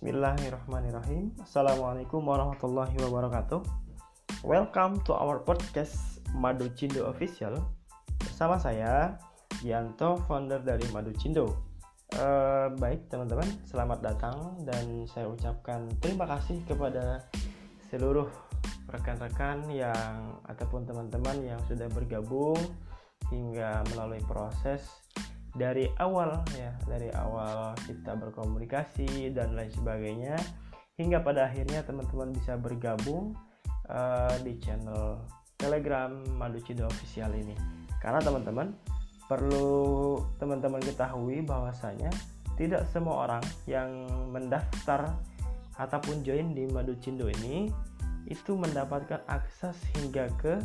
Bismillahirrahmanirrahim. Assalamualaikum warahmatullahi wabarakatuh. Welcome to our podcast Madu Cindo Official. Bersama saya Gianto, founder dari Madu Cindo. Uh, Baik teman-teman, selamat datang Dan saya ucapkan terima kasih kepada seluruh rekan-rekan yang Ataupun teman-teman yang sudah bergabung Hingga melalui proses dari awal ya dari awal kita berkomunikasi dan lain sebagainya hingga pada akhirnya teman-teman bisa bergabung uh, di channel Telegram Madu Cido Official ini. Karena teman-teman perlu teman-teman ketahui bahwasanya tidak semua orang yang mendaftar ataupun join di Madu Cindo ini itu mendapatkan akses hingga ke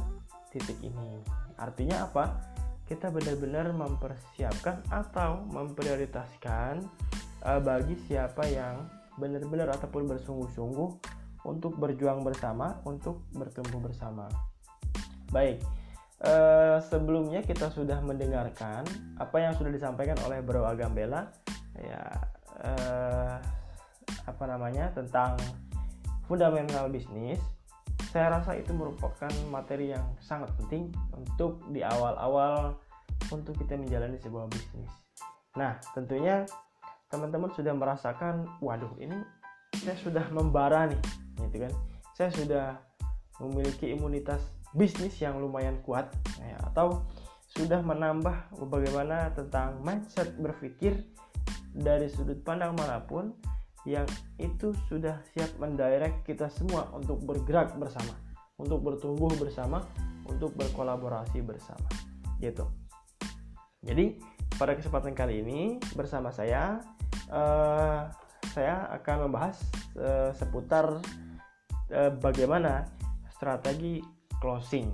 titik ini. Artinya apa kita benar-benar mempersiapkan atau memprioritaskan uh, bagi siapa yang benar-benar ataupun bersungguh-sungguh untuk berjuang bersama, untuk bertumbuh bersama. Baik, uh, sebelumnya kita sudah mendengarkan apa yang sudah disampaikan oleh Bro Agambela, ya uh, apa namanya tentang fundamental bisnis saya rasa itu merupakan materi yang sangat penting untuk di awal-awal untuk kita menjalani sebuah bisnis. Nah, tentunya teman-teman sudah merasakan, waduh ini saya sudah membara nih, gitu kan? Saya sudah memiliki imunitas bisnis yang lumayan kuat, ya, atau sudah menambah bagaimana tentang mindset berpikir dari sudut pandang mana pun yang itu sudah siap mendirect kita semua untuk bergerak bersama, untuk bertumbuh bersama, untuk berkolaborasi bersama. Gitu. Jadi pada kesempatan kali ini bersama saya, uh, saya akan membahas uh, seputar uh, bagaimana strategi closing.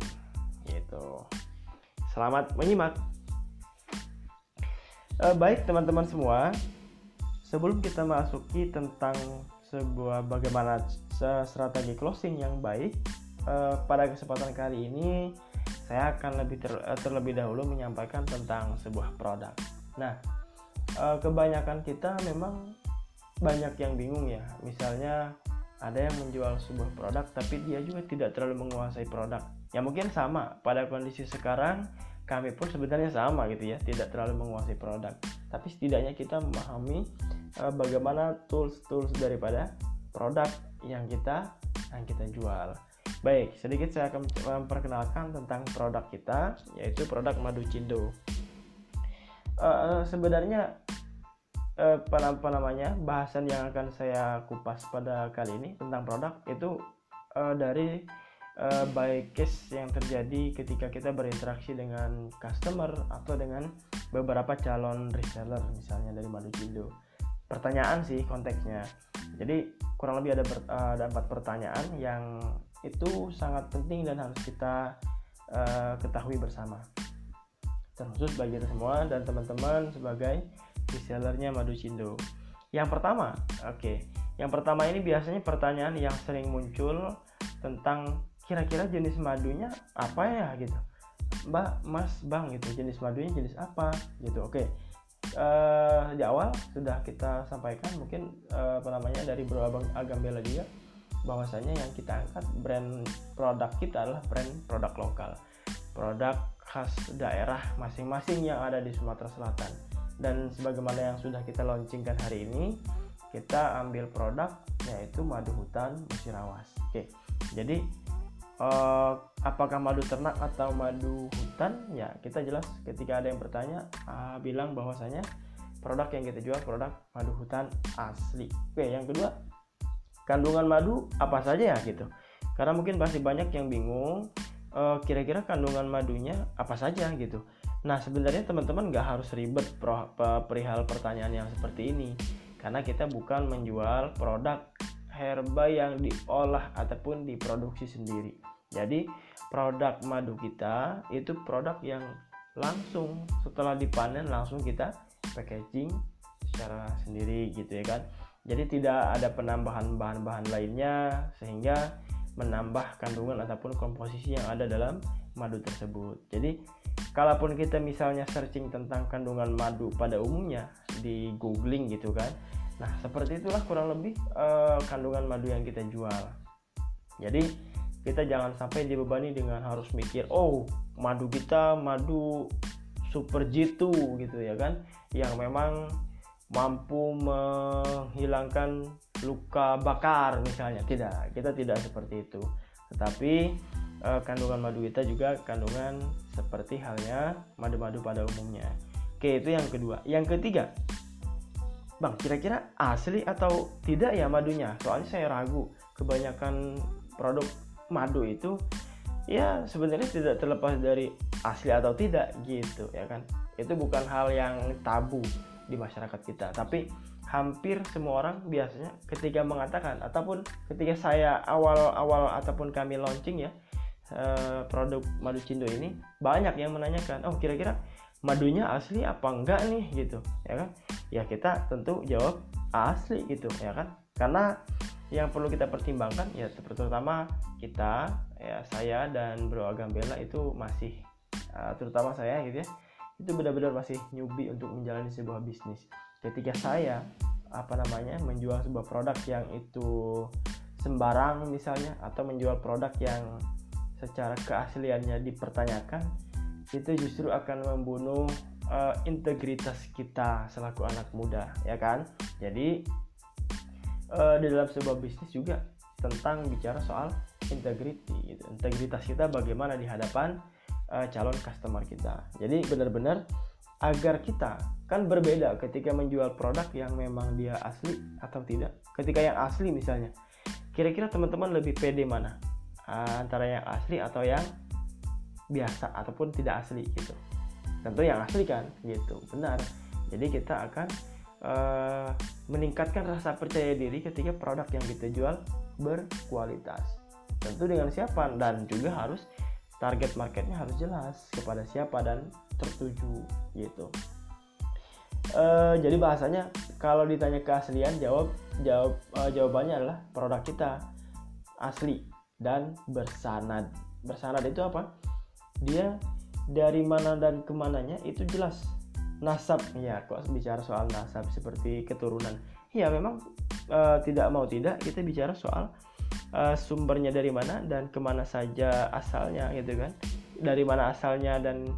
Gitu. Selamat menyimak. Uh, baik teman-teman semua, sebelum kita masuki tentang sebuah bagaimana strategi closing yang baik uh, pada kesempatan kali ini saya akan lebih ter, uh, terlebih dahulu menyampaikan tentang sebuah produk. Nah, uh, kebanyakan kita memang banyak yang bingung ya. Misalnya ada yang menjual sebuah produk tapi dia juga tidak terlalu menguasai produk. Ya mungkin sama pada kondisi sekarang kami pun sebenarnya sama gitu ya, tidak terlalu menguasai produk. Tapi setidaknya kita memahami uh, bagaimana tools-tools daripada produk yang kita yang kita jual. Baik, sedikit saya akan memperkenalkan tentang produk kita, yaitu produk madu cindo. Uh, sebenarnya uh, apa namanya bahasan yang akan saya kupas pada kali ini tentang produk itu uh, dari uh, by case yang terjadi ketika kita berinteraksi dengan customer atau dengan beberapa calon reseller misalnya dari madu cindo pertanyaan sih konteksnya jadi kurang lebih ada, ber, ada empat pertanyaan yang itu sangat penting dan harus kita uh, ketahui bersama. Terkhusus bagi kita semua dan teman-teman sebagai resellernya Madu Cindo. Yang pertama oke. Okay, yang pertama ini biasanya pertanyaan yang sering muncul tentang kira-kira jenis madunya apa ya gitu. Mbak mas bang gitu. Jenis madunya jenis apa gitu. Oke. Okay uh, di awal sudah kita sampaikan mungkin uh, apa namanya dari Bro Abang Agambela juga bahwasanya yang kita angkat brand produk kita adalah brand produk lokal. Produk khas daerah masing-masing yang ada di Sumatera Selatan. Dan sebagaimana yang sudah kita launchingkan hari ini kita ambil produk yaitu madu hutan musirawas. Oke jadi uh, apakah madu ternak atau madu hutan? Ya kita jelas ketika ada yang bertanya uh, bilang bahwasanya produk yang kita jual produk madu hutan asli. Oke yang kedua kandungan madu apa saja ya gitu. Karena mungkin pasti banyak yang bingung uh, kira-kira kandungan madunya apa saja gitu. Nah sebenarnya teman-teman nggak harus ribet perihal pertanyaan yang seperti ini. Karena kita bukan menjual produk herba yang diolah ataupun diproduksi sendiri. Jadi produk madu kita itu produk yang langsung setelah dipanen langsung kita packaging secara sendiri gitu ya kan. Jadi tidak ada penambahan bahan-bahan lainnya sehingga menambah kandungan ataupun komposisi yang ada dalam madu tersebut. Jadi kalaupun kita misalnya searching tentang kandungan madu pada umumnya di googling gitu kan. Nah, seperti itulah kurang lebih uh, kandungan madu yang kita jual. Jadi, kita jangan sampai dibebani dengan harus mikir, "Oh, madu kita madu super jitu gitu ya kan yang memang mampu menghilangkan luka bakar misalnya. Tidak kita tidak seperti itu. Tetapi eh, kandungan madu kita juga kandungan seperti halnya madu-madu pada umumnya. Oke itu yang kedua. Yang ketiga bang kira-kira asli atau tidak ya madunya? Soalnya saya ragu kebanyakan produk madu itu ya sebenarnya tidak terlepas dari asli atau tidak gitu ya kan? Itu bukan hal yang tabu di masyarakat kita. Tapi hampir semua orang biasanya ketika mengatakan ataupun ketika saya awal-awal ataupun kami launching ya eh, produk madu cindo ini banyak yang menanyakan oh kira-kira madunya asli apa enggak nih? Gitu ya kan? Ya kita tentu jawab asli gitu ya kan? Karena yang perlu kita pertimbangkan ya terutama kita ya saya dan Bro Agambela itu masih uh, terutama saya gitu ya itu benar-benar masih newbie untuk menjalani sebuah bisnis ketika saya apa namanya menjual sebuah produk yang itu sembarang misalnya atau menjual produk yang secara keasliannya dipertanyakan itu justru akan membunuh uh, integritas kita selaku anak muda ya kan jadi uh, di dalam sebuah bisnis juga tentang bicara soal integrity gitu. integritas kita bagaimana di hadapan uh, calon customer kita. Jadi benar-benar agar kita kan berbeda ketika menjual produk yang memang dia asli atau tidak. Ketika yang asli misalnya kira-kira teman-teman lebih pede mana? Uh, antara yang asli atau yang biasa ataupun tidak asli gitu. Tentu yang asli kan gitu. Benar. Jadi kita akan uh, meningkatkan rasa percaya diri ketika produk yang kita jual berkualitas. Tentu dengan siapa? Dan juga harus target marketnya harus jelas kepada siapa dan tertuju gitu. Uh, jadi bahasanya kalau ditanya keaslian jawab jawab uh, jawabannya adalah produk kita asli dan bersanad. Bersanad itu apa? Dia dari mana dan ke mananya itu jelas nasab ya kok bicara soal nasab seperti keturunan ya memang uh, tidak mau tidak kita bicara soal uh, sumbernya dari mana dan ke mana saja asalnya gitu kan? Dari mana asalnya dan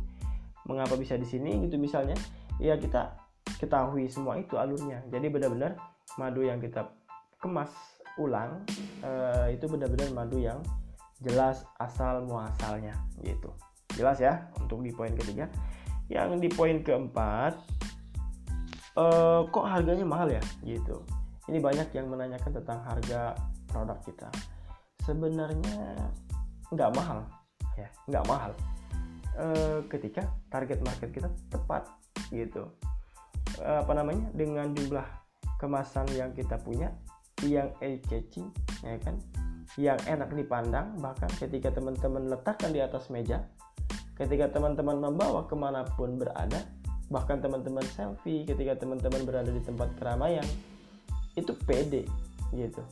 mengapa bisa di sini gitu misalnya. Ya kita ketahui semua itu alurnya. Jadi benar-benar madu yang kita kemas ulang uh, itu benar-benar madu yang jelas asal muasalnya gitu. Jelas ya untuk di poin ketiga. Yang di poin keempat uh, kok harganya mahal ya gitu. Ini banyak yang menanyakan tentang harga produk kita sebenarnya nggak mahal. Ya. Nggak mahal. Uh, ketika target market kita tepat gitu. Uh, apa namanya? Dengan jumlah kemasan yang kita punya yang eye catching ya kan? Yang enak dipandang bahkan ketika teman-teman letakkan di atas meja ketika teman-teman membawa ke mana pun berada bahkan teman-teman selfie ketika teman-teman berada di tempat keramaian itu pede gitu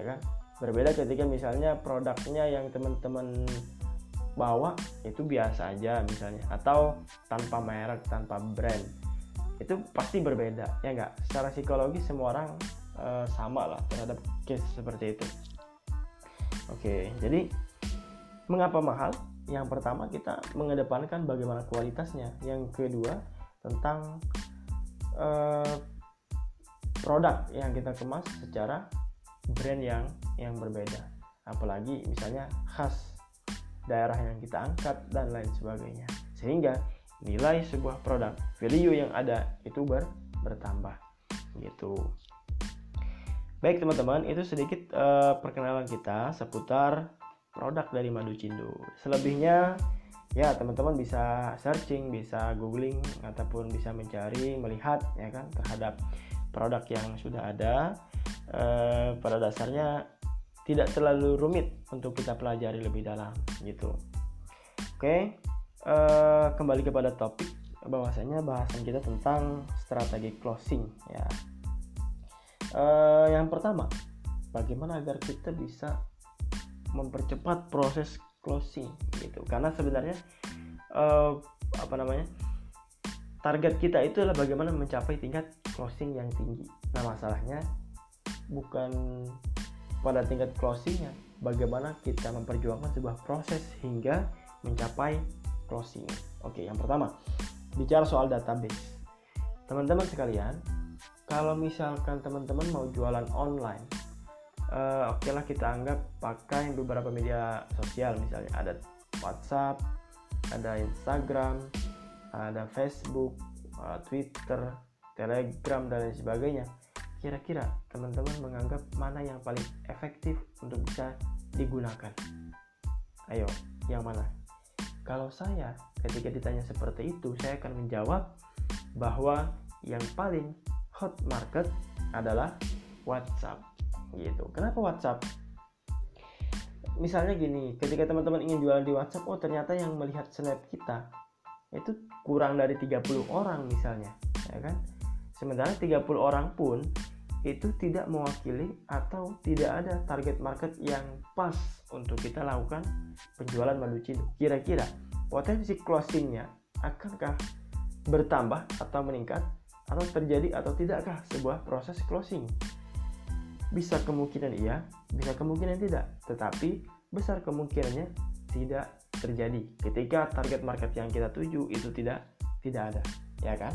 ya kan? Berbeda ketika misalnya produknya yang teman-teman bawa itu biasa aja misalnya. Atau tanpa merek tanpa brand. Itu pasti berbeda ya enggak secara psikologi semua orang e, sama lah terhadap case seperti itu. Oke jadi mengapa mahal? Yang pertama kita mengedepankan bagaimana kualitasnya. Yang kedua tentang uh, produk yang kita kemas secara brand yang yang berbeda. Apalagi misalnya khas daerah yang kita angkat dan lain sebagainya. Sehingga nilai sebuah produk value yang ada itu ber, bertambah. Gitu. Baik teman-teman itu sedikit uh, perkenalan kita seputar produk dari madu cindu. Selebihnya ya teman-teman bisa searching bisa googling ataupun bisa mencari melihat ya kan terhadap produk yang sudah ada e, pada dasarnya tidak terlalu rumit untuk kita pelajari lebih dalam gitu. Oke e, kembali kepada topik bahwasanya bahasan kita tentang strategi closing ya. E, yang pertama bagaimana agar kita bisa mempercepat proses closing gitu. Karena sebenarnya uh, apa namanya target kita itu adalah bagaimana mencapai tingkat closing yang tinggi. Nah masalahnya bukan pada tingkat closingnya. Bagaimana kita memperjuangkan sebuah proses hingga mencapai closing. Oke yang pertama bicara soal database. Teman-teman sekalian kalau misalkan teman-teman mau jualan online uh, oke okay lah kita anggap pakai beberapa media sosial. Misalnya ada WhatsApp ada Instagram ada Facebook uh, Twitter Telegram dan lain sebagainya kira-kira teman-teman menganggap mana yang paling efektif untuk bisa digunakan ayo yang mana kalau saya ketika ditanya seperti itu saya akan menjawab bahwa yang paling hot market adalah WhatsApp gitu. Kenapa WhatsApp? Misalnya gini, ketika teman-teman ingin jualan di WhatsApp, oh ternyata yang melihat snap kita itu kurang dari 30 orang misalnya, ya kan? Sementara 30 orang pun itu tidak mewakili atau tidak ada target market yang pas untuk kita lakukan penjualan madu cindo. Kira-kira potensi closingnya akankah bertambah atau meningkat atau terjadi atau tidakkah sebuah proses closing? Bisa kemungkinan iya, bisa kemungkinan tidak, tetapi besar kemungkinannya tidak terjadi ketika target market yang kita tuju itu tidak tidak ada, ya kan?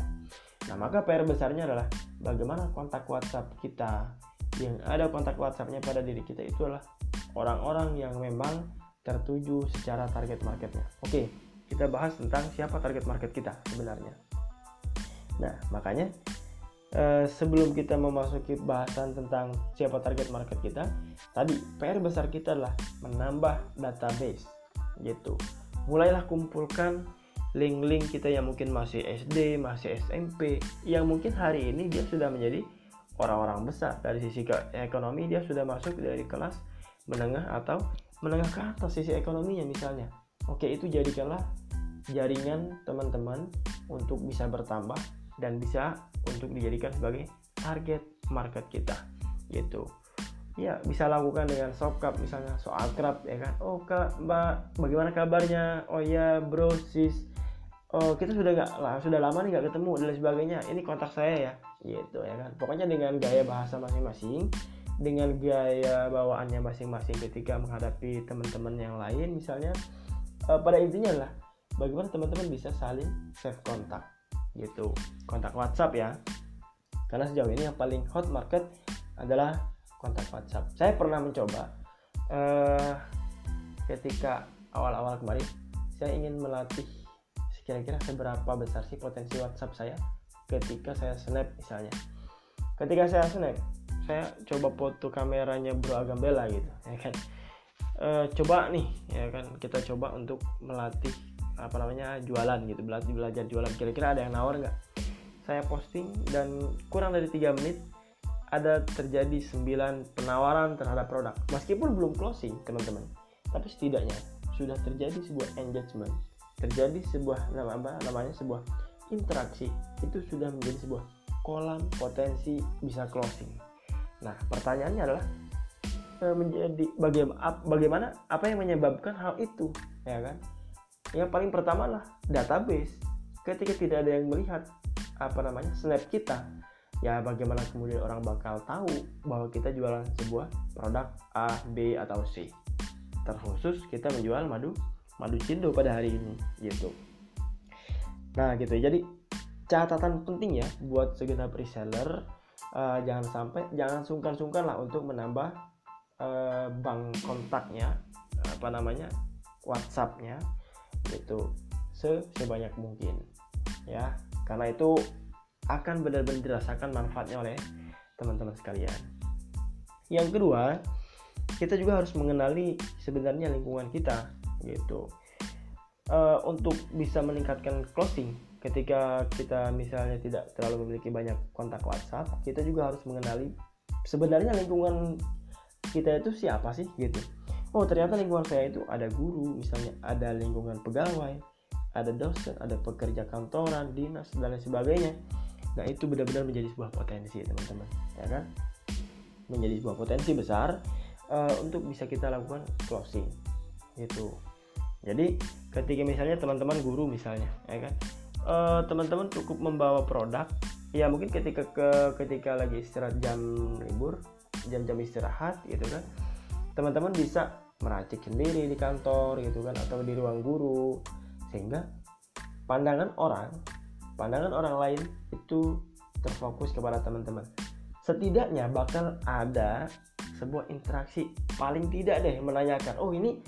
Nah, maka PR besarnya adalah bagaimana kontak WhatsApp kita yang ada kontak WhatsAppnya pada diri kita itu adalah orang-orang yang memang tertuju secara target marketnya. Oke, kita bahas tentang siapa target market kita sebenarnya. Nah, makanya eh, sebelum kita memasuki bahasan tentang siapa target market kita, tadi PR besar kita adalah menambah database gitu. Mulailah kumpulkan link-link kita yang mungkin masih SD, masih SMP, yang mungkin hari ini dia sudah menjadi orang-orang besar. Dari sisi ekonomi dia sudah masuk dari kelas menengah atau menengah ke atas sisi ekonominya misalnya. Oke, itu jadikanlah jaringan teman-teman untuk bisa bertambah dan bisa untuk dijadikan sebagai target market kita gitu. Ya bisa lakukan dengan sokap misalnya so akrab ya kan? Oh kak mbak bagaimana kabarnya? Oh ya bro sis oh kita sudah nggak lah sudah lama nih nggak ketemu dan sebagainya. Ini kontak saya ya. Gitu ya kan. Pokoknya dengan gaya bahasa masing-masing dengan gaya bawaannya masing-masing ketika menghadapi teman-teman yang lain misalnya uh, pada intinya lah bagaimana teman-teman bisa saling save kontak. Gitu. Kontak WhatsApp ya. Karena sejauh ini yang paling hot market adalah kontak WhatsApp. Saya pernah mencoba uh, ketika awal-awal kemarin saya ingin melatih kira-kira seberapa besar sih potensi WhatsApp saya ketika saya snap misalnya? Ketika saya snap saya coba foto kameranya Bro Agambela gitu ya kan? E, coba nih ya kan? Kita coba untuk melatih apa namanya jualan gitu belajar belajar jualan. Kira-kira ada yang nawar nggak? Saya posting dan kurang dari tiga menit ada terjadi 9 penawaran terhadap produk. Meskipun belum closing teman-teman tapi setidaknya sudah terjadi sebuah engagement terjadi sebuah nama apa namanya sebuah interaksi itu sudah menjadi sebuah kolam potensi bisa closing. Nah pertanyaannya adalah eh, menjadi bagaimana bagaimana apa yang menyebabkan hal itu ya kan? Yang paling pertama lah database. Ketika tidak ada yang melihat apa namanya snap kita ya bagaimana kemudian orang bakal tahu bahwa kita jualan sebuah produk A, B atau C. Terkhusus kita menjual madu madu cindo pada hari ini gitu. Nah gitu. Jadi catatan penting ya buat segenap reseller uh, jangan sampai jangan sungkan-sungkan lah untuk menambah uh, bank kontaknya apa namanya WhatsAppnya itu sebanyak mungkin ya. Karena itu akan benar-benar dirasakan manfaatnya oleh teman-teman sekalian. Yang kedua kita juga harus mengenali sebenarnya lingkungan kita gitu. Uh, untuk bisa meningkatkan closing ketika kita misalnya tidak terlalu memiliki banyak kontak WhatsApp kita juga harus mengenali sebenarnya lingkungan kita itu siapa sih gitu. Oh ternyata lingkungan saya itu ada guru misalnya ada lingkungan pegawai ada dosen ada pekerja kantoran dinas dan lain sebagainya. Nah itu benar-benar menjadi sebuah potensi teman-teman ya kan? Menjadi sebuah potensi besar uh, untuk bisa kita lakukan closing itu jadi ketika misalnya teman-teman guru misalnya ya kan? Uh, teman-teman cukup membawa produk ya mungkin ketika ke ketika lagi istirahat jam libur jam-jam istirahat gitu kan? Teman-teman bisa meracik sendiri di kantor gitu kan? Atau di ruang guru. Sehingga pandangan orang pandangan orang lain itu terfokus kepada teman-teman. Setidaknya bakal ada sebuah interaksi. Paling tidak deh menanyakan oh ini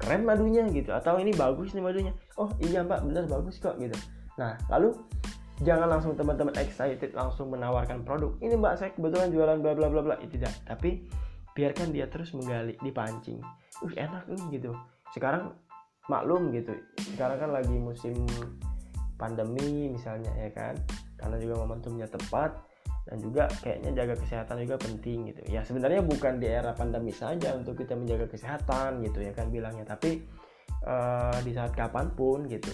keren madunya gitu. Atau ini bagus nih madunya. Oh iya mbak bener bagus kok gitu. Nah lalu jangan langsung teman-teman excited langsung menawarkan produk. Ini mbak saya kebetulan jualan bla bla bla bla. Itu tidak. Tapi biarkan dia terus menggali dipancing. Uh enak nih gitu. Sekarang maklum gitu. Sekarang kan lagi musim pandemi misalnya ya kan. Karena juga momentumnya tepat dan juga kayaknya jaga kesehatan juga penting gitu. Ya sebenarnya bukan di era pandemi saja untuk kita menjaga kesehatan gitu ya kan bilangnya. Tapi uh, di saat kapan pun gitu.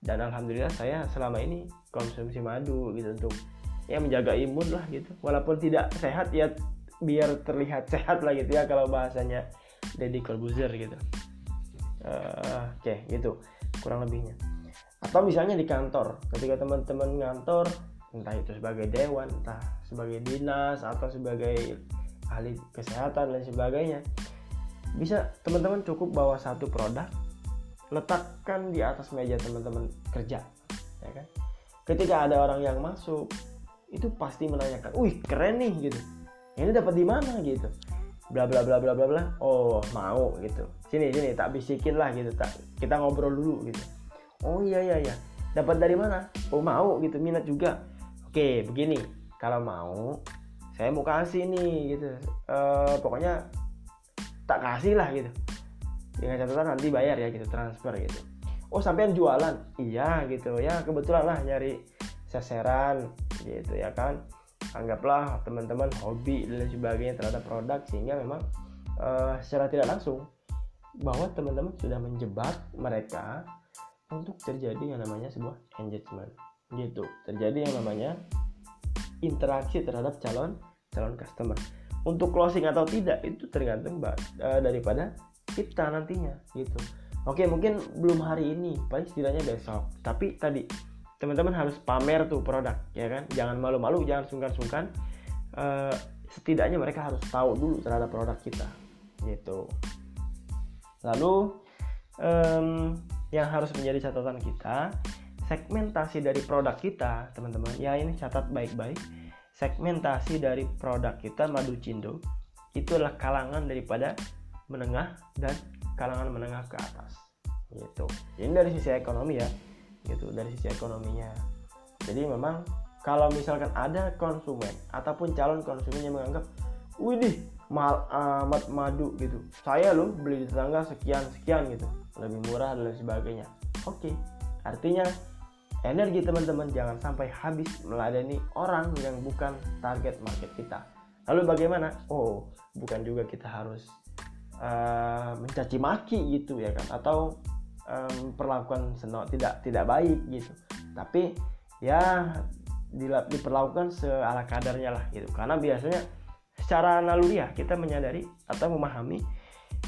Dan alhamdulillah saya selama ini konsumsi madu gitu untuk ya menjaga imun lah gitu. Walaupun tidak sehat ya biar terlihat sehat lah gitu ya kalau bahasanya Deddy Corbuzier gitu. Uh, oke okay, gitu. Kurang lebihnya. Atau misalnya di kantor. Ketika teman-teman ngantor entah itu sebagai dewan entah sebagai dinas atau sebagai ahli kesehatan dan sebagainya bisa teman-teman cukup bawa satu produk letakkan di atas meja teman-teman kerja ya kan? Ketika ada orang yang masuk itu pasti menanyakan wih keren nih gitu. Ini dapat di mana? gitu. Bla bla bla bla bla bla. Oh mau gitu. Sini sini tak bisikin lah gitu. Tak kita ngobrol dulu gitu. Oh iya iya iya. Dapat dari mana? Oh mau gitu. Minat juga Oke, begini. Kalau mau, saya mau kasih nih gitu. E, pokoknya tak kasih lah gitu. Dengan catatan nanti bayar ya gitu, transfer gitu. Oh, sampean jualan? Iya gitu. Ya kebetulan lah nyari sasaran gitu ya kan. Anggaplah teman-teman hobi dan sebagainya terhadap produk sehingga memang uh, secara tidak langsung bahwa teman-teman sudah menjebak mereka untuk terjadi yang namanya sebuah engagement gitu. Terjadi yang namanya interaksi terhadap calon calon customer. Untuk closing atau tidak itu tergantung uh, daripada kita nantinya gitu. Oke mungkin belum hari ini paling setidaknya besok. Tapi tadi teman-teman harus pamer tuh produk ya kan? Jangan malu-malu jangan sungkan-sungkan. Uh, setidaknya mereka harus tahu dulu terhadap produk kita gitu. Lalu um, yang harus menjadi catatan kita segmentasi dari produk kita, teman-teman, ya ini catat baik-baik. Segmentasi dari produk kita Madu Cindo itu adalah kalangan daripada menengah dan kalangan menengah ke atas. Gitu. Ini dari sisi ekonomi ya. Gitu, dari sisi ekonominya. Jadi memang kalau misalkan ada konsumen ataupun calon konsumen yang menganggap, "Widih, mahal amat madu gitu. Saya loh beli di tetangga sekian sekian gitu, lebih murah dan sebagainya." Oke, artinya energi teman-teman jangan sampai habis meladeni orang yang bukan target market kita. Lalu bagaimana? Oh, bukan juga kita harus uh, mencaci maki gitu ya kan atau um, perlakuan senok tidak tidak baik gitu. Tapi ya diperlakukan seala kadarnya lah gitu. Karena biasanya secara naluriah kita menyadari atau memahami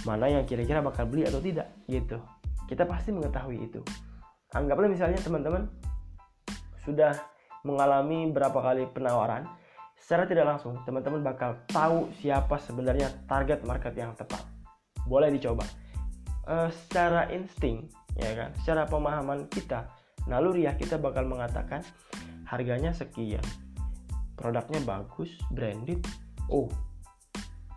mana yang kira-kira bakal beli atau tidak gitu. Kita pasti mengetahui itu anggaplah misalnya teman-teman sudah mengalami berapa kali penawaran secara tidak langsung teman-teman bakal tahu siapa sebenarnya target market yang tepat. Boleh dicoba. Uh, secara insting ya kan? Secara pemahaman kita naluriah kita bakal mengatakan harganya sekian produknya bagus branded oh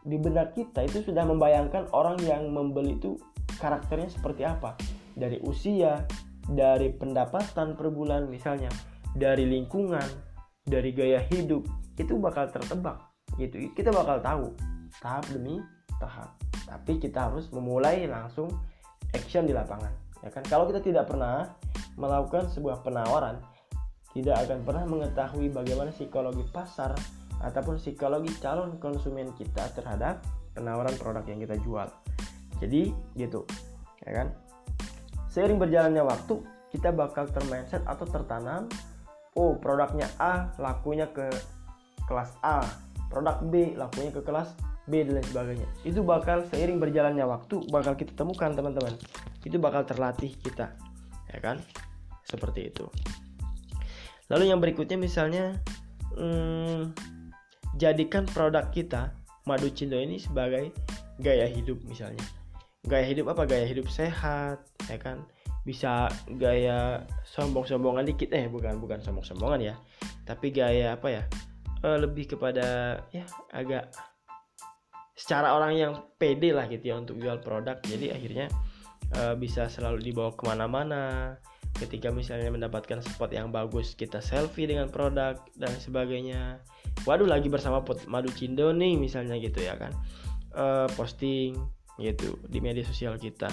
di benak kita itu sudah membayangkan orang yang membeli itu karakternya seperti apa. Dari usia dari pendapatan per bulan misalnya, dari lingkungan, dari gaya hidup, itu bakal tertebak gitu. Kita bakal tahu tahap demi tahap. Tapi kita harus memulai langsung action di lapangan. Ya kan? Kalau kita tidak pernah melakukan sebuah penawaran, tidak akan pernah mengetahui bagaimana psikologi pasar ataupun psikologi calon konsumen kita terhadap penawaran produk yang kita jual. Jadi gitu, ya kan? Seiring berjalannya waktu, kita bakal termindset atau tertanam, oh produknya A lakunya ke kelas A, produk B lakunya ke kelas B dan lain sebagainya. Itu bakal seiring berjalannya waktu bakal kita temukan teman-teman. Itu bakal terlatih kita, ya kan? Seperti itu. Lalu yang berikutnya misalnya hmm, jadikan produk kita madu cindo ini sebagai gaya hidup misalnya gaya hidup apa? Gaya hidup sehat ya kan? Bisa gaya sombong-sombongan dikit. Eh bukan bukan sombong-sombongan ya. Tapi gaya apa ya? E, lebih kepada ya agak secara orang yang pede lah gitu ya untuk jual produk. Jadi akhirnya e, bisa selalu dibawa ke mana-mana. Ketika misalnya mendapatkan spot yang bagus kita selfie dengan produk dan sebagainya. Waduh lagi bersama pot madu cindo nih misalnya gitu ya kan. E, posting gitu di media sosial kita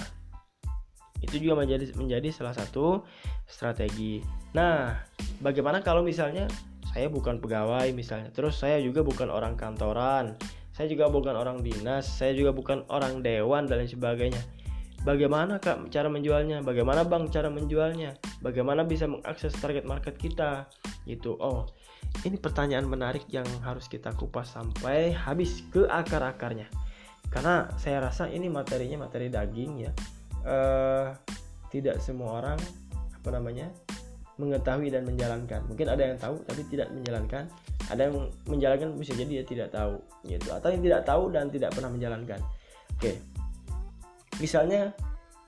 itu juga menjadi menjadi salah satu strategi. Nah, bagaimana kalau misalnya saya bukan pegawai misalnya, terus saya juga bukan orang kantoran, saya juga bukan orang dinas, saya juga bukan orang dewan dan lain sebagainya. Bagaimana kak cara menjualnya? Bagaimana bang cara menjualnya? Bagaimana bisa mengakses target market kita? Gitu. Oh, ini pertanyaan menarik yang harus kita kupas sampai habis ke akar-akarnya. Karena saya rasa ini materinya materi daging ya uh, tidak semua orang apa namanya mengetahui dan menjalankan. Mungkin ada yang tahu tapi tidak menjalankan. Ada yang menjalankan bisa jadi dia tidak tahu gitu atau yang tidak tahu dan tidak pernah menjalankan. Oke. Misalnya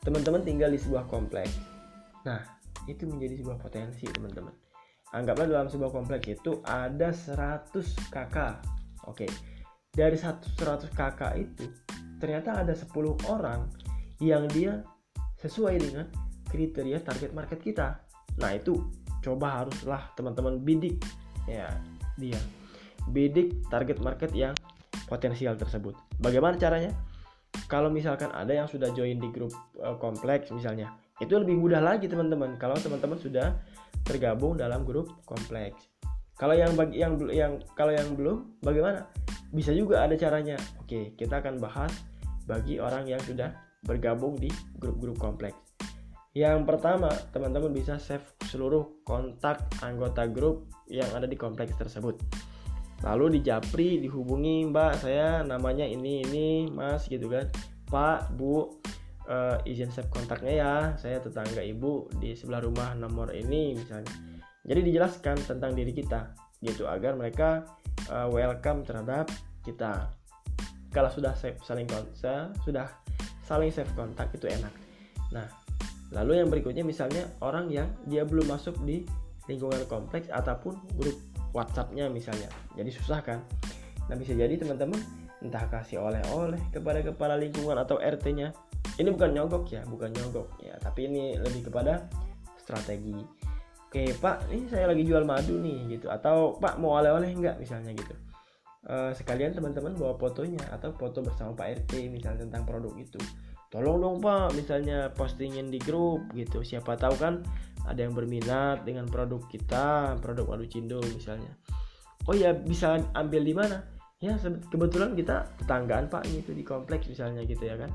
teman-teman tinggal di sebuah kompleks. Nah, itu menjadi sebuah potensi teman-teman. Anggaplah dalam sebuah kompleks itu ada 100 kakak. Oke. Dari 100 kakak itu ternyata ada 10 orang yang dia sesuai dengan kriteria target market kita. Nah, itu coba haruslah teman-teman bidik ya dia. Bidik target market yang potensial tersebut. Bagaimana caranya? Kalau misalkan ada yang sudah join di grup uh, kompleks misalnya, itu lebih mudah lagi teman-teman kalau teman-teman sudah tergabung dalam grup kompleks. Kalau yang bagi yang yang kalau yang belum bagaimana? Bisa juga ada caranya. Oke, kita akan bahas bagi orang yang sudah bergabung di grup-grup kompleks. Yang pertama, teman-teman bisa save seluruh kontak anggota grup yang ada di kompleks tersebut. Lalu di Japri dihubungi, "Mbak, saya namanya ini ini, Mas," gitu kan. "Pak, Bu, uh, izin save kontaknya ya. Saya tetangga Ibu di sebelah rumah nomor ini misalnya." Jadi dijelaskan tentang diri kita gitu agar mereka uh, welcome terhadap kita. Kalau sudah saling kontak, sudah saling save kontak itu enak. Nah lalu yang berikutnya misalnya orang yang dia belum masuk di lingkungan kompleks ataupun grup WhatsAppnya misalnya. Jadi susah kan? Nah bisa jadi teman-teman entah kasih oleh-oleh kepada kepala lingkungan atau RT-nya ini bukan nyogok ya bukan nyogok ya tapi ini lebih kepada strategi oke pak ini saya lagi jual madu nih gitu. Atau pak mau oleh-oleh nggak? misalnya gitu. Uh, sekalian teman-teman bawa fotonya atau foto bersama Pak RT misalnya tentang produk itu. Tolong dong Pak misalnya postingin di grup gitu. Siapa tahu kan ada yang berminat dengan produk kita produk madu cindo misalnya. Oh ya bisa ambil di mana? Ya kebetulan kita tetanggaan Pak gitu di kompleks misalnya gitu ya kan.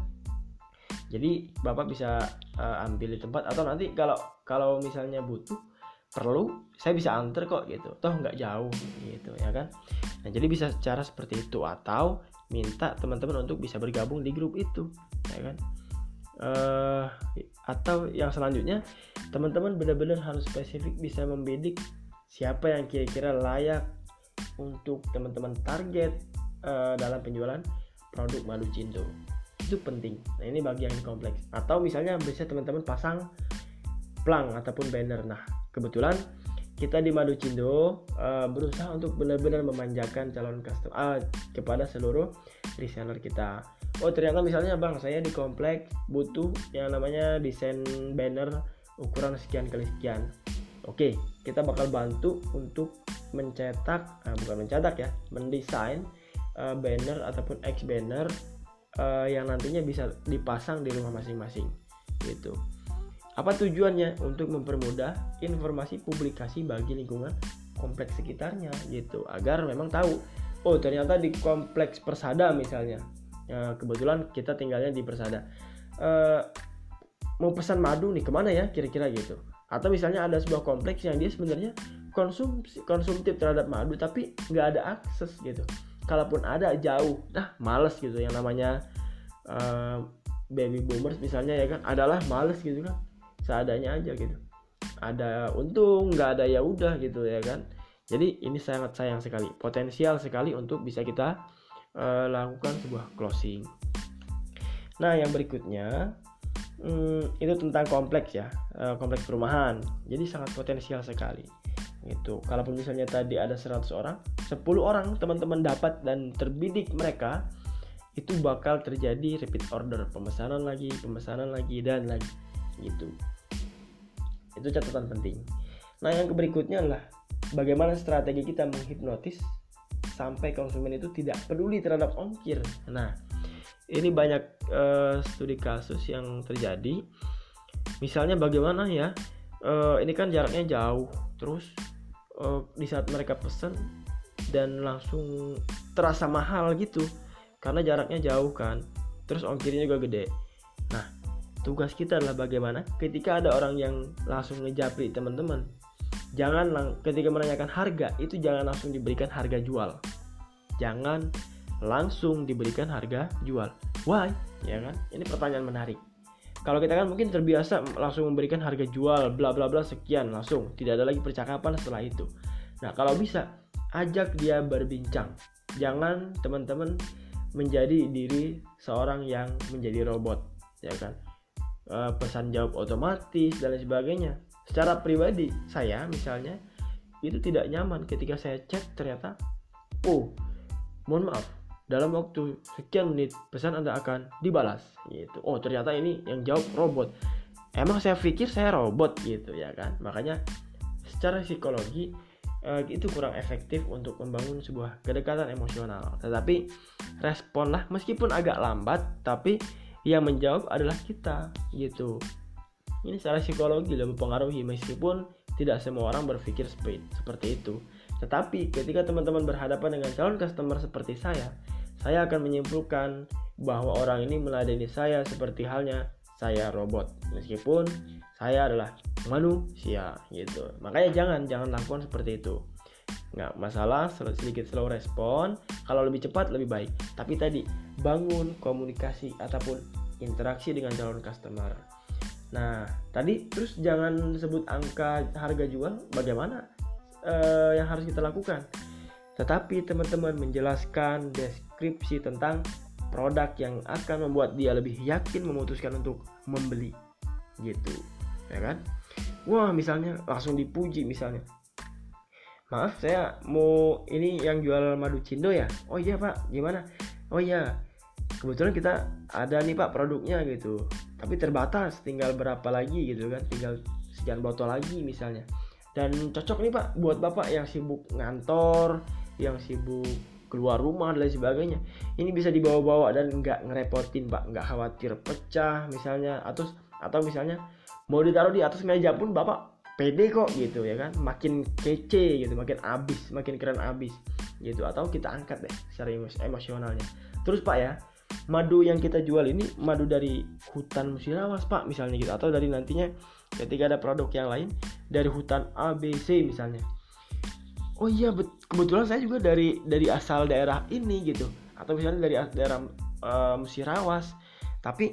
Jadi bapak bisa uh, ambil di tempat atau nanti kalau kalau misalnya butuh perlu saya bisa antar kok gitu. Toh nggak jauh gitu ya kan? Nah jadi bisa cara seperti itu atau minta teman-teman untuk bisa bergabung di grup itu ya kan? Uh, atau yang selanjutnya teman-teman benar-benar harus spesifik bisa membidik siapa yang kira-kira layak untuk teman-teman target uh, dalam penjualan produk madu cindo. Itu penting. Nah ini bagian kompleks. Atau misalnya bisa teman-teman pasang plang ataupun banner. Nah kebetulan kita di Madu Cindo uh, berusaha untuk benar-benar memanjakan calon customer uh, kepada seluruh reseller kita. Oh ternyata misalnya bang saya di komplek butuh yang namanya desain banner ukuran sekian kali sekian. Oke kita bakal bantu untuk mencetak, uh, bukan mencetak ya, mendesain uh, banner ataupun X banner uh, yang nantinya bisa dipasang di rumah masing-masing gitu. Apa tujuannya? Untuk mempermudah informasi publikasi bagi lingkungan kompleks sekitarnya gitu. Agar memang tahu oh ternyata di kompleks Persada misalnya ya, kebetulan kita tinggalnya di Persada. Uh, mau pesan madu nih ke mana ya kira-kira gitu. Atau misalnya ada sebuah kompleks yang dia sebenarnya konsumsi konsumtif terhadap madu tapi nggak ada akses gitu. Kalaupun ada jauh. Nah males gitu. Yang namanya uh, baby boomers misalnya ya kan adalah males gitu kan seadanya aja gitu. Ada untung nggak ada ya udah gitu ya kan. Jadi ini sangat sayang sekali potensial sekali untuk bisa kita uh, lakukan sebuah closing. Nah yang berikutnya hmm, itu tentang kompleks ya uh, kompleks perumahan. Jadi sangat potensial sekali itu kalaupun misalnya tadi ada 100 orang 10 orang teman-teman dapat dan terbidik mereka itu bakal terjadi repeat order pemesanan lagi pemesanan lagi dan lagi gitu. Itu catatan penting. Nah yang berikutnya adalah bagaimana strategi kita menghipnotis sampai konsumen itu tidak peduli terhadap ongkir. Nah ini banyak uh, studi kasus yang terjadi. Misalnya bagaimana ya uh, ini kan jaraknya jauh. Terus uh, di saat mereka pesan dan langsung terasa mahal gitu karena jaraknya jauh kan. Terus ongkirnya juga gede tugas kita adalah bagaimana ketika ada orang yang langsung ngejapri teman-teman jangan lang ketika menanyakan harga itu jangan langsung diberikan harga jual. Jangan langsung diberikan harga jual. Why? Ya kan? Ini pertanyaan menarik. Kalau kita kan mungkin terbiasa langsung memberikan harga jual bla bla bla sekian langsung. Tidak ada lagi percakapan setelah itu. Nah kalau bisa ajak dia berbincang. Jangan teman-teman menjadi diri seorang yang menjadi robot ya kan e, pesan jawab otomatis dan lain sebagainya. Secara pribadi saya misalnya itu tidak nyaman ketika saya cek ternyata oh mohon maaf dalam waktu sekian menit pesan anda akan dibalas gitu. Oh ternyata ini yang jawab robot. Emang saya pikir saya robot gitu ya kan? Makanya secara psikologi uh, itu kurang efektif untuk membangun sebuah kedekatan emosional. Tetapi responlah meskipun agak lambat, tapi yang menjawab adalah kita gitu. Ini secara psikologi lebih mempengaruhi meskipun tidak semua orang berpikir seperti itu. Tetapi ketika teman-teman berhadapan dengan calon customer seperti saya, saya akan menyimpulkan bahwa orang ini meladeni saya seperti halnya saya robot. Meskipun saya adalah manusia gitu makanya jangan jangan lakukan seperti itu nggak masalah sedikit slow respon. Kalau lebih cepat lebih baik. Tapi tadi bangun komunikasi ataupun interaksi dengan calon customer. Nah tadi terus jangan sebut angka harga jual bagaimana? Uh, yang harus kita lakukan? Tetapi teman-teman menjelaskan deskripsi tentang produk yang akan membuat dia lebih yakin memutuskan untuk membeli. Gitu ya kan? Wah misalnya langsung dipuji misalnya maaf saya mau ini yang jual madu cindo ya? Oh iya pak. Gimana? Oh iya. Kebetulan kita ada nih pak produknya gitu. Tapi terbatas tinggal berapa lagi gitu kan. Tinggal sekian botol lagi misalnya. Dan cocok nih pak buat bapak yang sibuk ngantor yang sibuk keluar rumah dan lain sebagainya. Ini bisa dibawa-bawa dan nggak ngerepotin pak. Nggak khawatir pecah misalnya. Atau atau misalnya mau ditaruh di atas meja pun bapak pede kok gitu ya kan? Makin kece gitu makin abis makin keren abis gitu. Atau kita angkat deh secara emosionalnya. Terus pak ya madu yang kita jual ini madu dari hutan musirawas pak misalnya gitu. Atau dari nantinya ketika ada produk yang lain dari hutan ABC misalnya. Oh iya kebetulan saya juga dari dari asal daerah ini gitu. Atau misalnya dari daerah uh, musirawas. Tapi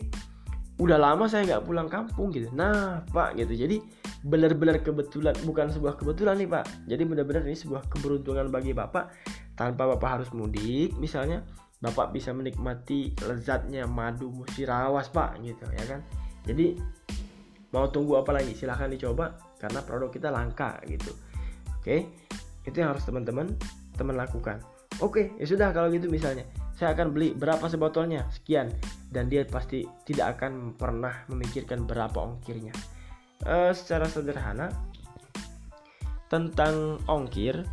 udah lama saya nggak pulang kampung gitu. Nah pak gitu. Jadi benar-benar kebetulan bukan sebuah kebetulan nih pak. Jadi benar-benar ini sebuah keberuntungan bagi bapak. Tanpa bapak harus mudik misalnya bapak bisa menikmati lezatnya madu musirawas pak gitu ya kan? Jadi mau tunggu apa lagi? Silahkan dicoba karena produk kita langka gitu. Oke? Itu yang harus teman-teman teman lakukan. Oke ya sudah kalau gitu misalnya saya akan beli berapa sebotolnya? Sekian. Dan dia pasti tidak akan pernah memikirkan berapa ongkirnya. Uh, secara sederhana tentang ongkir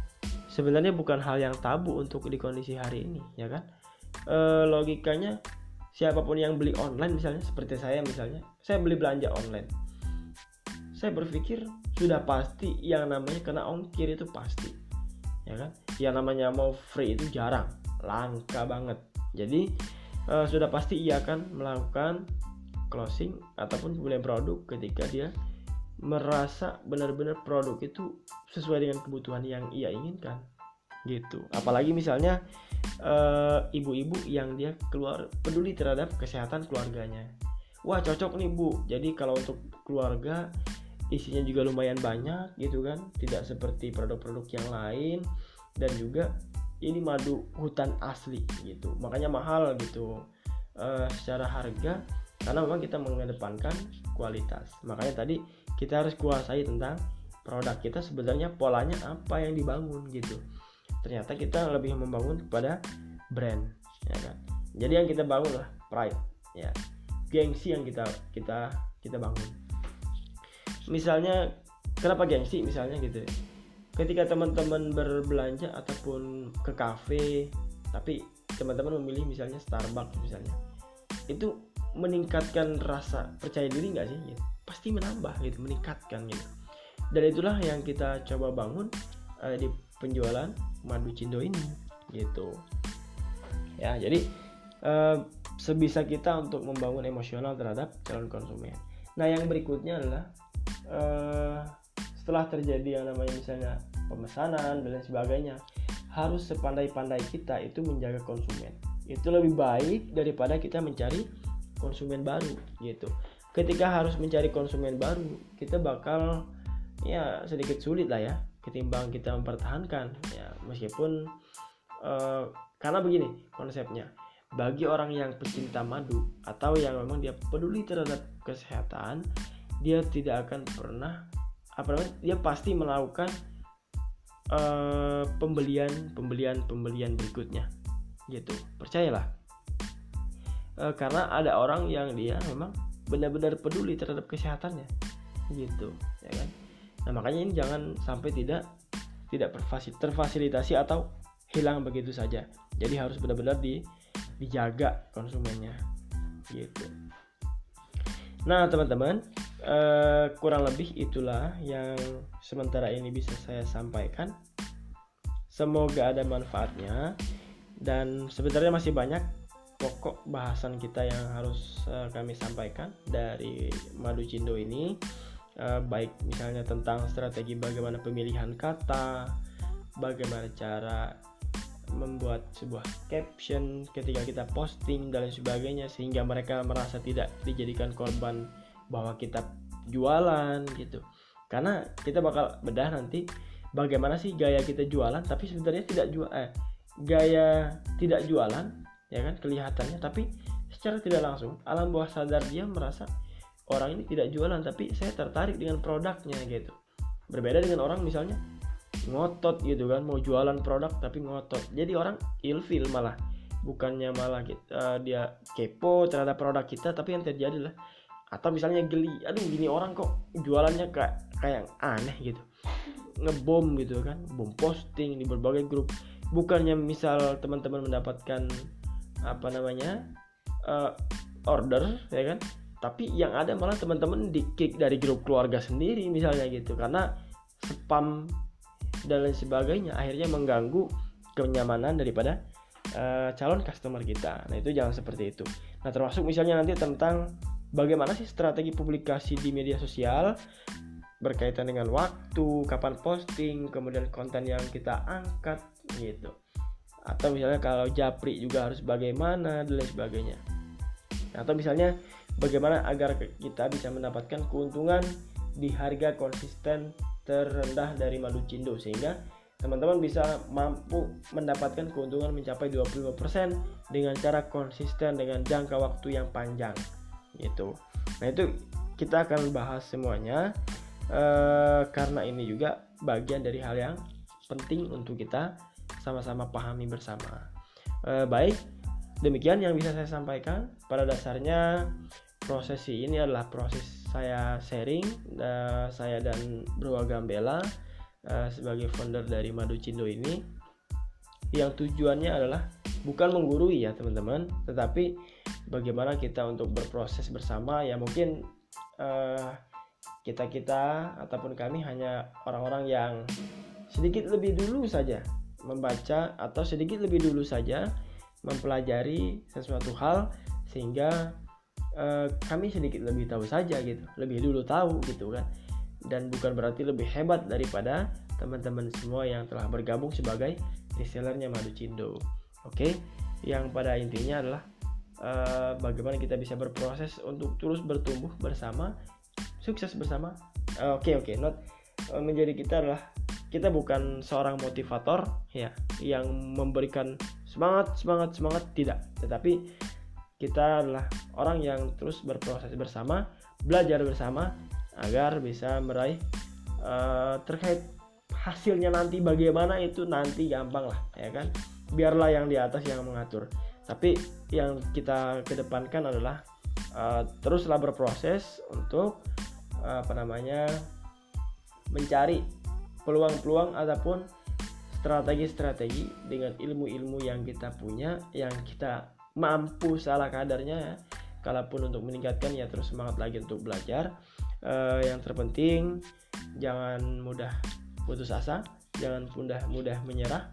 sebenarnya bukan hal yang tabu untuk di kondisi hari ini ya kan? Uh, logikanya siapa pun yang beli online misalnya seperti saya misalnya saya beli belanja online. Saya berpikir sudah pasti yang namanya kena ongkir itu pasti ya kan? Yang namanya mau free itu jarang langka banget. Jadi uh, sudah pasti ia akan melakukan closing ataupun pembelian produk ketika dia merasa benar-benar produk itu sesuai dengan kebutuhan yang ia inginkan gitu. Apalagi misalnya uh, ibu-ibu yang dia keluar peduli terhadap kesehatan keluarganya. Wah cocok nih bu. Jadi kalau untuk keluarga isinya juga lumayan banyak gitu kan. Tidak seperti produk-produk yang lain. Dan juga ini madu hutan asli gitu. Makanya mahal gitu uh, secara harga karena memang kita mengedepankan kualitas. Makanya tadi kita harus kuasai tentang produk kita sebenarnya polanya apa yang dibangun gitu. Ternyata kita lebih membangun kepada brand ya kan? Jadi yang kita bangun lah pride ya. Gengsi yang kita kita kita bangun. Misalnya kenapa gengsi misalnya gitu ya ketika teman-teman berbelanja ataupun ke kafe tapi teman-teman memilih misalnya Starbucks misalnya itu meningkatkan rasa percaya diri nggak sih? Gitu. pasti menambah gitu meningkatkan gitu. Dan itulah yang kita coba bangun uh, di penjualan madu cindo ini gitu. Ya jadi uh, sebisa kita untuk membangun emosional terhadap calon konsumen. Nah yang berikutnya adalah uh, setelah terjadi yang namanya misalnya pemesanan dan lain sebagainya harus sepandai-pandai kita itu menjaga konsumen. Itu lebih baik daripada kita mencari konsumen baru gitu. Ketika harus mencari konsumen baru kita bakal ya sedikit sulit lah ya ketimbang kita mempertahankan ya. Meskipun uh, karena begini konsepnya bagi orang yang pecinta madu atau yang memang dia peduli terhadap kesehatan dia tidak akan pernah apa namanya? Dia pasti melakukan uh, pembelian pembelian pembelian berikutnya. Gitu. Percayalah. Uh, karena ada orang yang dia memang benar-benar peduli terhadap kesehatannya. Gitu ya kan? Nah makanya ini jangan sampai tidak tidak terfasilitasi atau hilang begitu saja. Jadi harus benar-benar di, dijaga konsumennya. Gitu. Nah teman-teman eh, kurang lebih itulah yang sementara ini bisa saya sampaikan. Semoga ada manfaatnya dan sebenarnya masih banyak pokok bahasan kita yang harus uh, kami sampaikan dari Madu Cindo ini uh, baik misalnya tentang strategi bagaimana pemilihan kata, bagaimana cara membuat sebuah caption ketika kita posting dan sebagainya sehingga mereka merasa tidak dijadikan korban bahwa kita jualan gitu. Karena kita bakal bedah nanti bagaimana sih gaya kita jualan tapi sebenarnya tidak jual eh gaya tidak jualan ya kan kelihatannya. Tapi secara tidak langsung alam bawah sadar dia merasa orang ini tidak jualan tapi saya tertarik dengan produknya gitu. Berbeda dengan orang misalnya ngotot gitu kan mau jualan produk tapi ngotot. Jadi orang ilfil malah bukannya malah kita, uh, dia kepo terhadap produk kita tapi yang terjadi lah atau misalnya geli aduh gini orang kok jualannya kayak kayak aneh gitu. Ngebom gitu kan bom posting di berbagai grup. Bukannya misal teman-teman mendapatkan apa namanya uh, order ya kan? Tapi yang ada malah teman-teman di kick dari grup keluarga sendiri misalnya gitu. Karena spam dan lain sebagainya akhirnya mengganggu kenyamanan daripada uh, calon customer kita. Nah itu jangan seperti itu. Nah termasuk misalnya nanti tentang bagaimana sih strategi publikasi di media sosial berkaitan dengan waktu kapan posting kemudian konten yang kita angkat gitu. Atau misalnya kalau japri juga harus bagaimana dan lain sebagainya. Atau misalnya bagaimana agar kita bisa mendapatkan keuntungan di harga konsisten terendah dari madu cindo sehingga teman-teman bisa mampu mendapatkan keuntungan mencapai 25% dengan cara konsisten dengan jangka waktu yang panjang gitu. Nah, itu kita akan bahas semuanya eh, karena ini juga bagian dari hal yang penting untuk kita sama-sama pahami bersama. Eh, baik, demikian yang bisa saya sampaikan. Pada dasarnya prosesi ini adalah proses saya sharing uh, saya dan Bro Agambela uh, sebagai founder dari Madu Cindo ini yang tujuannya adalah bukan menggurui ya teman-teman tetapi bagaimana kita untuk berproses bersama ya mungkin uh, kita kita ataupun kami hanya orang-orang yang sedikit lebih dulu saja membaca atau sedikit lebih dulu saja mempelajari sesuatu hal sehingga uh, kami sedikit lebih tahu saja gitu lebih dulu tahu gitu kan dan bukan berarti lebih hebat daripada teman-teman semua yang telah bergabung sebagai resellernya Madu Cindo oke okay? yang pada intinya adalah uh, bagaimana kita bisa berproses untuk terus bertumbuh bersama sukses bersama. Oke oke not uh, menjadi kita adalah kita bukan seorang motivator ya yang memberikan semangat semangat semangat tidak. Tetapi kita adalah orang yang terus berproses bersama belajar bersama agar bisa meraih uh, terkait hasilnya nanti bagaimana itu nanti gampang lah ya kan? Biarlah yang di atas yang mengatur tapi yang kita kedepankan adalah uh, teruslah berproses untuk uh, apa namanya mencari peluang-peluang ataupun strategi-strategi dengan ilmu-ilmu yang kita punya yang kita mampu salah kadarnya ya. Kalaupun untuk meningkatkan ya terus semangat lagi untuk belajar. Uh, yang terpenting jangan mudah putus asa jangan mudah mudah menyerah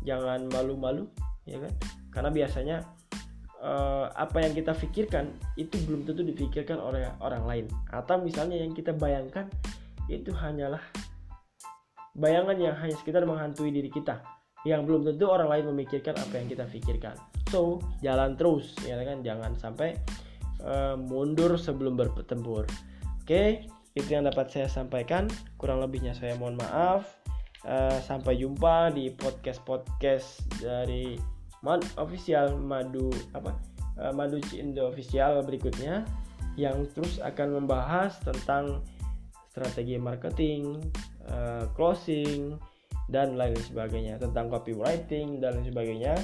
jangan malu-malu ya kan karena biasanya uh, apa yang kita pikirkan itu belum tentu dipikirkan oleh orang lain. Atau misalnya yang kita bayangkan itu hanyalah bayangan yang hanya sekitar menghantui diri kita. Yang belum tentu orang lain memikirkan apa yang kita pikirkan. So jalan terus ya kan? Jangan sampai uh, mundur sebelum bertempur. Oke okay? itu yang dapat saya sampaikan. Kurang lebihnya saya mohon maaf. Uh, sampai jumpa di podcast podcast dari Mad official Madu apa? Uh, Madu Cindo official berikutnya yang terus akan membahas tentang strategi marketing, uh, closing, dan lain sebagainya. Tentang copywriting dan lain sebagainya.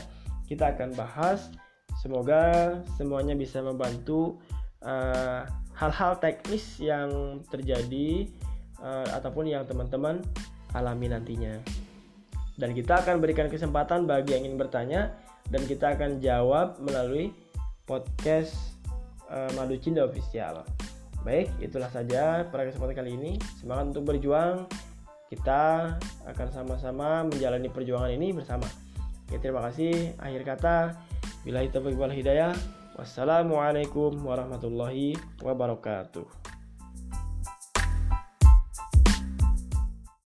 Kita akan bahas. Semoga semuanya bisa membantu eh, hal-hal uh, teknis yang terjadi uh, ataupun yang teman-teman alami nantinya. Dan kita akan berikan kesempatan bagi yang ingin bertanya dan kita akan jawab melalui podcast uh, Madu Cinta Official. Baik, itulah saja pada kesempatan kali ini. Semangat untuk berjuang. Kita akan sama-sama menjalani perjuangan ini bersama. Oke, terima kasih. Akhir kata, bila taufiq wal hidayah. Wassalamualaikum warahmatullahi wabarakatuh.